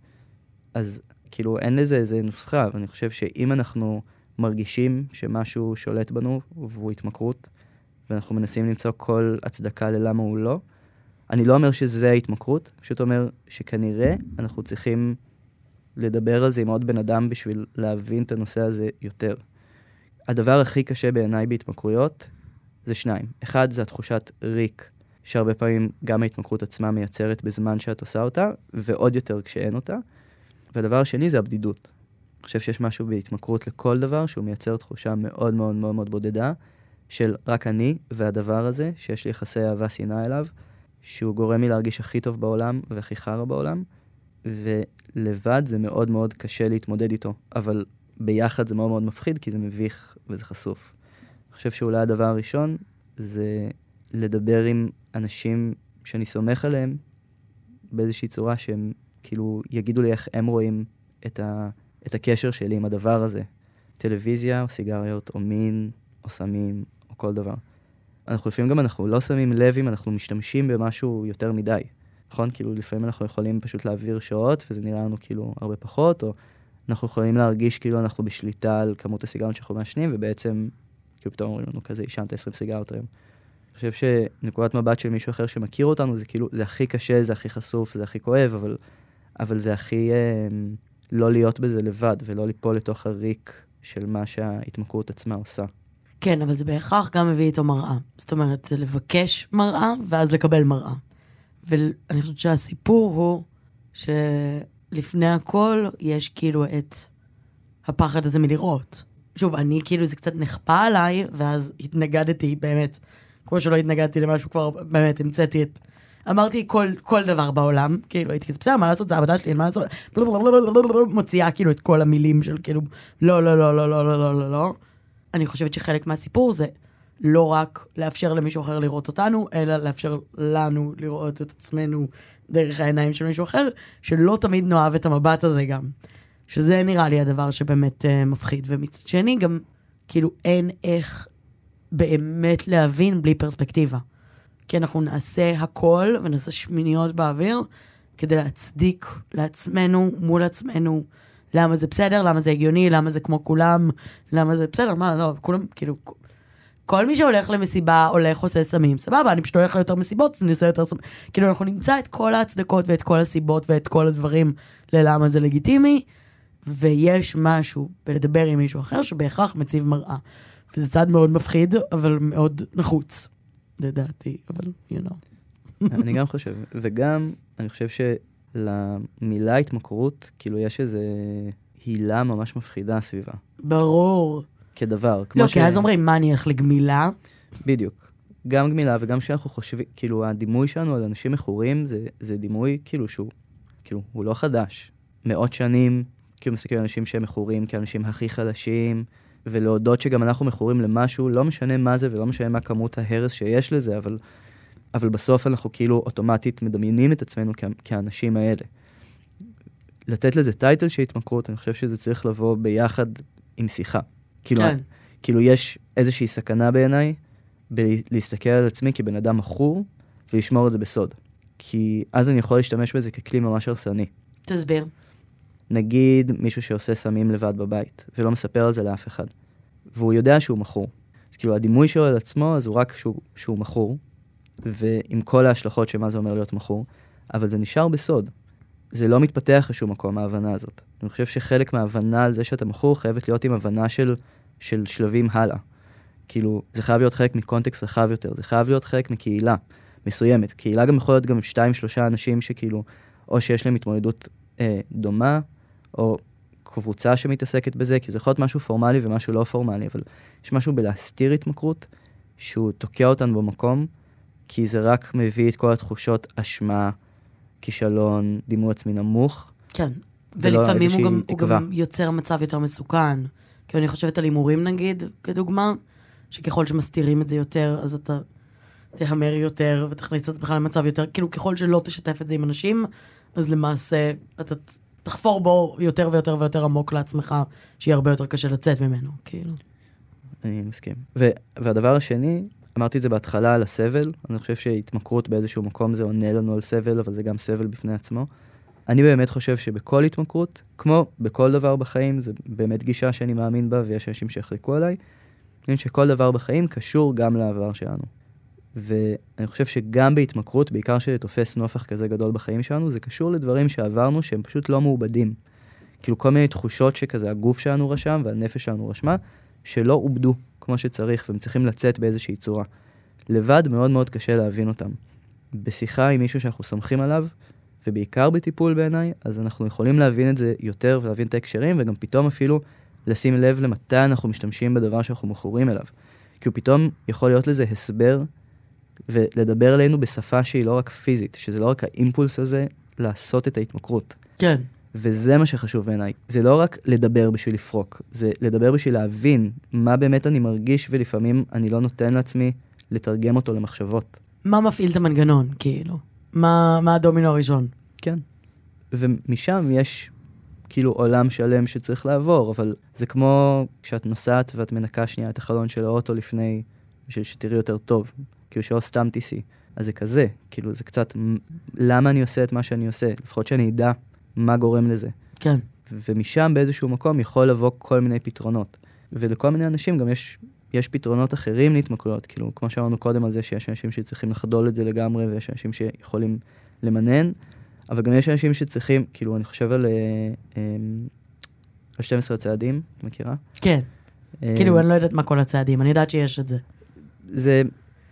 אז כאילו אין לזה איזה נוסחה, אבל אני חושב שאם אנחנו מרגישים שמשהו שולט בנו והוא התמכרות, ואנחנו מנסים למצוא כל הצדקה ללמה הוא לא, אני לא אומר שזה ההתמכרות, פשוט אומר שכנראה אנחנו צריכים לדבר על זה עם עוד בן אדם בשביל להבין את הנושא הזה יותר. הדבר הכי קשה בעיניי בהתמכרויות זה שניים. אחד, זה התחושת ריק, שהרבה פעמים גם ההתמכרות עצמה מייצרת בזמן שאת עושה אותה, ועוד יותר כשאין אותה. והדבר השני זה הבדידות. חושב שיש משהו בהתמכרות לכל דבר שהוא מייצר תחושה מאוד מאוד מאוד מאוד בודדה של רק אני והדבר הזה, שיש לי יחסי אהבה שנאה אליו, שהוא גורם לי להרגיש הכי טוב בעולם והכי חרא בעולם, ולבד זה מאוד מאוד קשה להתמודד איתו, אבל ביחד זה מאוד מאוד מפחיד כי זה מביך וזה חשוף. אני חושב שאולי הדבר הראשון זה לדבר עם אנשים שאני סומך עליהם באיזושהי צורה שהם כאילו יגידו לי איך הם רואים את, ה, את הקשר שלי עם הדבר הזה. טלוויזיה או סיגריות או מין או סמים או כל דבר. אנחנו לפעמים גם אנחנו לא שמים לב אם אנחנו משתמשים במשהו יותר מדי, נכון? כאילו לפעמים אנחנו יכולים פשוט להעביר שעות וזה נראה לנו כאילו הרבה פחות, או אנחנו יכולים להרגיש כאילו אנחנו בשליטה על כמות הסיגריות שאנחנו מעשנים, ובעצם כאילו פתאום אומרים לנו כזה, עישנת 20 סיגריות היום. אני חושב שנקודת מבט של מישהו אחר שמכיר אותנו, זה כאילו, זה הכי קשה, זה הכי חשוף, זה הכי כואב, אבל, אבל זה הכי אה, לא להיות בזה לבד, ולא ליפול לתוך הריק של מה שההתמכרות עצמה עושה. כן, אבל זה בהכרח גם מביא איתו מראה. זאת אומרת, זה לבקש מראה, ואז לקבל מראה. ואני חושבת שהסיפור הוא שלפני הכל יש כאילו את הפחד הזה מלראות. שוב, אני כאילו, זה קצת נכפה עליי, ואז התנגדתי באמת. כמו שלא התנגדתי למשהו, כבר באמת המצאתי את... אמרתי כל, כל דבר בעולם, כאילו הייתי כזה, בסדר, מה לעשות, זה העבודה שלי, אין מה לעשות, מוציאה כאילו את כל המילים של כאילו, לא, לא, לא, לא, לא, לא, לא, לא, לא. אני חושבת שחלק מהסיפור זה לא רק לאפשר למישהו אחר לראות אותנו, אלא לאפשר לנו לראות את עצמנו דרך העיניים של מישהו אחר, שלא תמיד נאהב את המבט הזה גם. שזה נראה לי הדבר שבאמת uh, מפחיד. ומצד שני, גם כאילו אין איך באמת להבין בלי פרספקטיבה. כי אנחנו נעשה הכל ונעשה שמיניות באוויר כדי להצדיק לעצמנו, מול עצמנו, למה זה בסדר, למה זה הגיוני, למה זה כמו כולם, למה זה בסדר, מה, לא, כולם, כאילו, כל מי שהולך למסיבה, הולך, עושה סמים, סבבה, אני פשוט הולך ליותר מסיבות, אז אני עושה יותר סמים. כאילו, אנחנו נמצא את כל ההצדקות ואת כל הסיבות ואת כל הדברים ללמה זה לגיטימי, ויש משהו בלדבר עם מישהו אחר שבהכרח מציב מראה. וזה צעד מאוד מפחיד, אבל מאוד נחוץ, לדעתי, אבל, you know. אני גם חושב, וגם, אני חושב שלמילה התמכרות, כאילו יש איזו הילה ממש מפחידה סביבה. ברור. כדבר. לא, ש... כי אז אומרים, מה, אני אלך לגמילה? בדיוק. גם גמילה וגם כשאנחנו חושבים, כאילו, הדימוי שלנו על אנשים מכורים זה, זה דימוי, כאילו, שהוא, כאילו, הוא לא חדש. מאות שנים, כאילו, מסתכלים על אנשים שהם מכורים כאנשים הכי חלשים, ולהודות שגם אנחנו מכורים למשהו, לא משנה מה זה ולא משנה מה כמות ההרס שיש לזה, אבל, אבל בסוף אנחנו כאילו אוטומטית מדמיינים את עצמנו כ- כאנשים האלה. לתת לזה טייטל של התמכרות, אני חושב שזה צריך לבוא ביחד עם שיחה. כאילו, כן. כאילו יש איזושהי סכנה בעיניי בלהסתכל על עצמי כבן אדם מכור ולשמור את זה בסוד. כי אז אני יכול להשתמש בזה ככלי ממש הרסני. תסביר. נגיד מישהו שעושה סמים לבד בבית, ולא מספר על זה לאף אחד, והוא יודע שהוא מכור. אז כאילו הדימוי שלו על עצמו, אז הוא רק שהוא, שהוא מכור, ועם כל ההשלכות של מה זה אומר להיות מכור, אבל זה נשאר בסוד. זה לא מתפתח לשום מקום, ההבנה הזאת. אני חושב שחלק מההבנה על זה שאתה מכור חייבת להיות עם הבנה של, של שלבים הלאה. כאילו, זה חייב להיות חלק מקונטקסט רחב יותר, זה חייב להיות חלק מקהילה מסוימת. קהילה גם יכול להיות גם שתיים, שלושה אנשים שכאילו, או שיש להם התמודדות אה, דומה, או קבוצה שמתעסקת בזה, כי זה יכול להיות משהו פורמלי ומשהו לא פורמלי, אבל יש משהו בלהסתיר התמכרות, שהוא תוקע אותנו במקום, כי זה רק מביא את כל התחושות אשמה, כישלון, דימוי עצמי נמוך. כן, ולפעמים הוא גם, הוא גם יוצר מצב יותר מסוכן. כי אני חושבת על הימורים נגיד, כדוגמה, שככל שמסתירים את זה יותר, אז אתה תהמר יותר ותכניס את עצמך למצב יותר, כאילו ככל שלא תשתף את זה עם אנשים, אז למעשה אתה תחפור בו יותר ויותר ויותר עמוק לעצמך, שיהיה הרבה יותר קשה לצאת ממנו, כאילו. אני מסכים. ו- והדבר השני, אמרתי את זה בהתחלה על הסבל, אני חושב שהתמכרות באיזשהו מקום זה עונה לנו על סבל, אבל זה גם סבל בפני עצמו. אני באמת חושב שבכל התמכרות, כמו בכל דבר בחיים, זו באמת גישה שאני מאמין בה, ויש אנשים שיחלקו עליי, אני חושב שכל דבר בחיים קשור גם לעבר שלנו. ואני חושב שגם בהתמכרות, בעיקר שתופס נופח כזה גדול בחיים שלנו, זה קשור לדברים שעברנו שהם פשוט לא מעובדים. כאילו כל מיני תחושות שכזה הגוף שלנו רשם והנפש שלנו רשמה, שלא עובדו כמו שצריך, והם צריכים לצאת באיזושהי צורה. לבד מאוד מאוד קשה להבין אותם. בשיחה עם מישהו שאנחנו סומכים עליו, ובעיקר בטיפול בעיניי, אז אנחנו יכולים להבין את זה יותר ולהבין את ההקשרים, וגם פתאום אפילו לשים לב למתי אנחנו משתמשים בדבר שאנחנו מכורים אליו. כי הוא פתאום יכול להיות לזה הסבר ולדבר אלינו בשפה שהיא לא רק פיזית, שזה לא רק האימפולס הזה לעשות את ההתמכרות. כן. וזה מה שחשוב בעיניי. זה לא רק לדבר בשביל לפרוק, זה לדבר בשביל להבין מה באמת אני מרגיש, ולפעמים אני לא נותן לעצמי לתרגם אותו למחשבות. מה מפעיל את המנגנון, כאילו? מה, מה הדומינו הראשון? כן. ומשם יש כאילו עולם שלם שצריך לעבור, אבל זה כמו כשאת נוסעת ואת מנקה שנייה את החלון של האוטו לפני, בשביל שתראי יותר טוב, כאילו שלא סתם תיסעי. אז זה כזה, כאילו זה קצת, למה אני עושה את מה שאני עושה? לפחות שאני אדע מה גורם לזה. כן. ומשם באיזשהו מקום יכול לבוא כל מיני פתרונות. ולכל מיני אנשים גם יש, יש פתרונות אחרים להתמכרויות, כאילו, כמו שאמרנו קודם על זה שיש אנשים שצריכים לחדול את זה לגמרי, ויש אנשים שיכולים למנן, אבל גם יש אנשים שצריכים, כאילו, אני חושב על, אה, על 12 הצעדים, את מכירה? כן. אה, כאילו, אני לא יודעת מה כל הצעדים, אני יודעת שיש את זה. זה,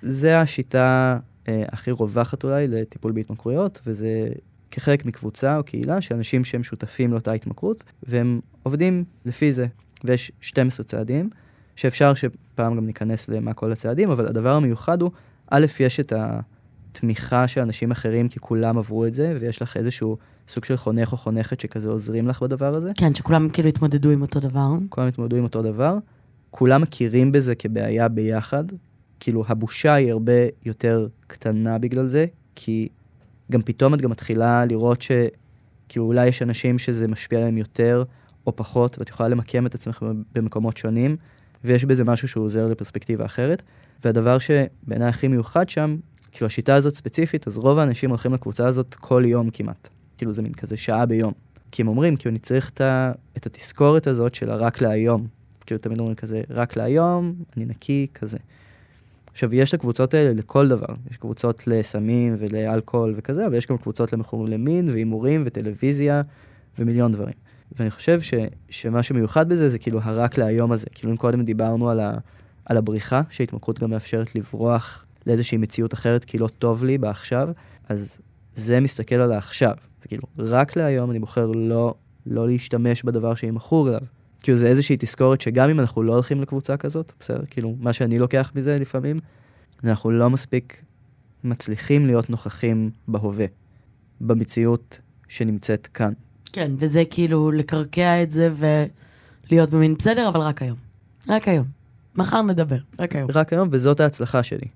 זה השיטה אה, הכי רווחת אולי לטיפול בהתמכרויות, וזה כחלק מקבוצה או קהילה של אנשים שהם שותפים לאותה התמכרות, והם עובדים לפי זה. ויש 12 צעדים, שאפשר שפעם גם ניכנס למה כל הצעדים, אבל הדבר המיוחד הוא, א', יש את התמיכה של אנשים אחרים, כי כולם עברו את זה, ויש לך איזשהו סוג של חונך או חונכת שכזה עוזרים לך בדבר הזה. כן, שכולם כאילו התמודדו עם אותו דבר. כולם התמודדו עם אותו דבר. כולם מכירים בזה כבעיה ביחד. כאילו, הבושה היא הרבה יותר קטנה בגלל זה, כי גם פתאום את גם מתחילה לראות שכאילו אולי יש אנשים שזה משפיע עליהם יותר או פחות, ואת יכולה למקם את עצמך במקומות שונים, ויש בזה משהו שהוא עוזר לפרספקטיבה אחרת. והדבר שבעיניי הכי מיוחד שם, כאילו השיטה הזאת ספציפית, אז רוב האנשים הולכים לקבוצה הזאת כל יום כמעט. כאילו זה מין כזה שעה ביום. כי הם אומרים, כאילו אני צריך את, את התזכורת הזאת של הרק להיום. כאילו תמיד אומרים כזה, רק להיום, אני נקי, כזה. עכשיו, יש לקבוצות האלה לכל דבר. יש קבוצות לסמים ולאלכוהול וכזה, אבל יש גם קבוצות למכורים למין והימורים וטלוויזיה ומיליון דברים. ואני חושב ש, שמה שמיוחד בזה זה כאילו הרק להיום הזה. כאילו אם קודם דיברנו על, ה, על הבריחה, שהתמכרות גם מאפשרת לברוח לאיזושהי מציאות אחרת כי לא טוב לי בעכשיו, אז זה מסתכל על העכשיו. זה כאילו, רק להיום אני בוחר לא, לא להשתמש בדבר שאני מכור אליו. כאילו זה איזושהי תזכורת שגם אם אנחנו לא הולכים לקבוצה כזאת, בסדר? כאילו, מה שאני לוקח מזה לפעמים, זה אנחנו לא מספיק מצליחים להיות נוכחים בהווה, במציאות שנמצאת כאן. כן, וזה כאילו לקרקע את זה ולהיות במין בסדר, אבל רק היום. רק היום. מחר נדבר, רק היום. רק היום, וזאת ההצלחה שלי.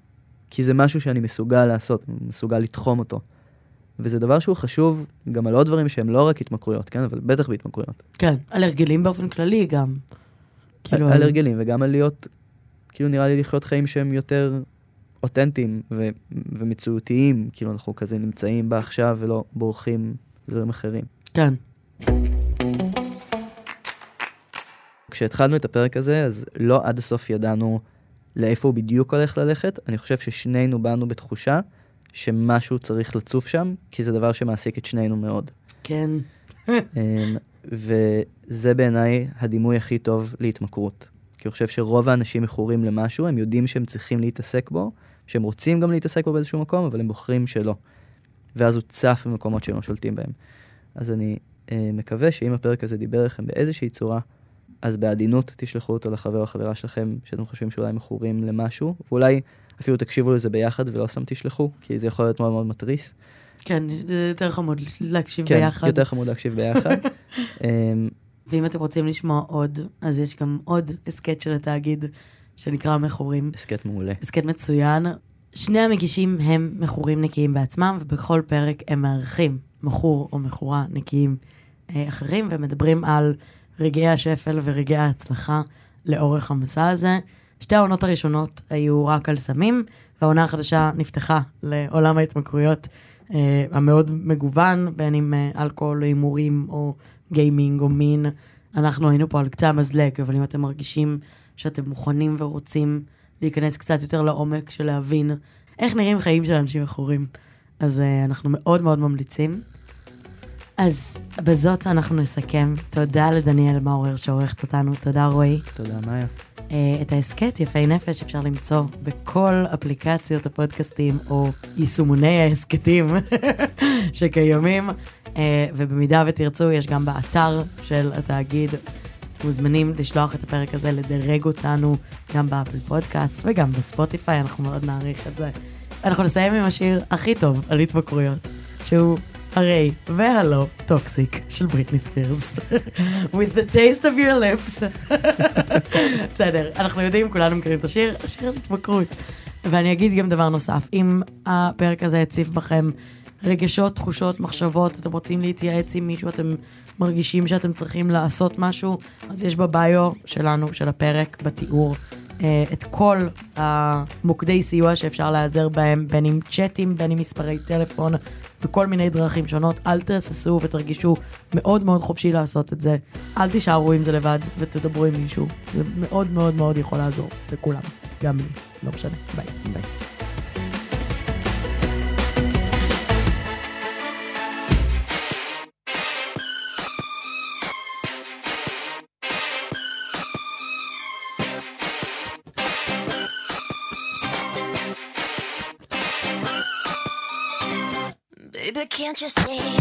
כי זה משהו שאני מסוגל לעשות, מסוגל לתחום אותו. וזה דבר שהוא חשוב גם על עוד דברים שהם לא רק התמכרויות, כן? אבל בטח בהתמכרויות. כן, על הרגלים באופן כללי גם. כאילו... על הרגלים, וגם על להיות, כאילו נראה לי לחיות חיים שהם יותר אותנטיים ו- ומציאותיים, כאילו אנחנו כזה נמצאים בה עכשיו ולא בורחים לדברים אחרים. כן. כשהתחלנו את הפרק הזה, אז לא עד הסוף ידענו לאיפה הוא בדיוק הולך ללכת. אני חושב ששנינו באנו בתחושה שמשהו צריך לצוף שם, כי זה דבר שמעסיק את שנינו מאוד. כן. אמ, וזה בעיניי הדימוי הכי טוב להתמכרות. כי אני חושב שרוב האנשים מכורים למשהו, הם יודעים שהם צריכים להתעסק בו, שהם רוצים גם להתעסק בו באיזשהו מקום, אבל הם בוחרים שלא. ואז הוא צף במקומות שהם לא שולטים בהם. אז אני אה, מקווה שאם הפרק הזה דיבר לכם באיזושהי צורה, אז בעדינות תשלחו אותו לחבר או החברה שלכם, שאתם חושבים שאולי מכורים למשהו, ואולי אפילו תקשיבו לזה ביחד ולא סתם תשלחו, כי זה יכול להיות מאוד מאוד מתריס. כן, זה יותר חמוד להקשיב כן, ביחד. כן, יותר חמוד להקשיב ביחד. אמ, ואם אתם רוצים לשמוע עוד, אז יש גם עוד הסכת של התאגיד שנקרא מכורים. הסכת מעולה. הסכת מצוין. שני המגישים הם מכורים נקיים בעצמם, ובכל פרק הם מארחים מכור או מכורה נקיים אה, אחרים, ומדברים על רגעי השפל ורגעי ההצלחה לאורך המסע הזה. שתי העונות הראשונות היו רק על סמים, והעונה החדשה נפתחה לעולם ההתמכרויות אה, המאוד מגוון, בין אם אה, אלכוהול, הימורים, או גיימינג, או מין. אנחנו היינו פה על קצה המזלג, אבל אם אתם מרגישים שאתם מוכנים ורוצים להיכנס קצת יותר לעומק של להבין איך נראים חיים של אנשים מכורים, אז אה, אנחנו מאוד מאוד ממליצים. אז בזאת אנחנו נסכם. תודה לדניאל מאורר שעורכת אותנו, תודה רועי. תודה, מאיה. Uh, את ההסכת יפי נפש אפשר למצוא בכל אפליקציות הפודקאסטים או יישומוני ההסכתים שקיימים, uh, ובמידה ותרצו, יש גם באתר של התאגיד. אתם מוזמנים לשלוח את הפרק הזה, לדרג אותנו גם באפל פודקאסט וגם בספוטיפיי, אנחנו מאוד נעריך את זה. אנחנו נסיים עם השיר הכי טוב על התמכרויות, שהוא הרי והלא Toxic של בריטני ספירס. With the taste of your lips. בסדר, אנחנו יודעים, כולנו מכירים את השיר, השיר על התמכרות. ואני אגיד גם דבר נוסף, אם הפרק הזה יציף בכם רגשות, תחושות, מחשבות, אתם רוצים להתייעץ עם מישהו, אתם מרגישים שאתם צריכים לעשות משהו, אז יש בביו שלנו, של הפרק, בתיאור, אה, את כל המוקדי סיוע שאפשר להיעזר בהם, בין אם צ'אטים, בין אם מספרי טלפון, בכל מיני דרכים שונות. אל תהססו ותרגישו מאוד מאוד חופשי לעשות את זה. אל תישארו עם זה לבד ותדברו עם מישהו. זה מאוד מאוד מאוד יכול לעזור לכולם. גם לי. לא משנה. ביי. ביי. you see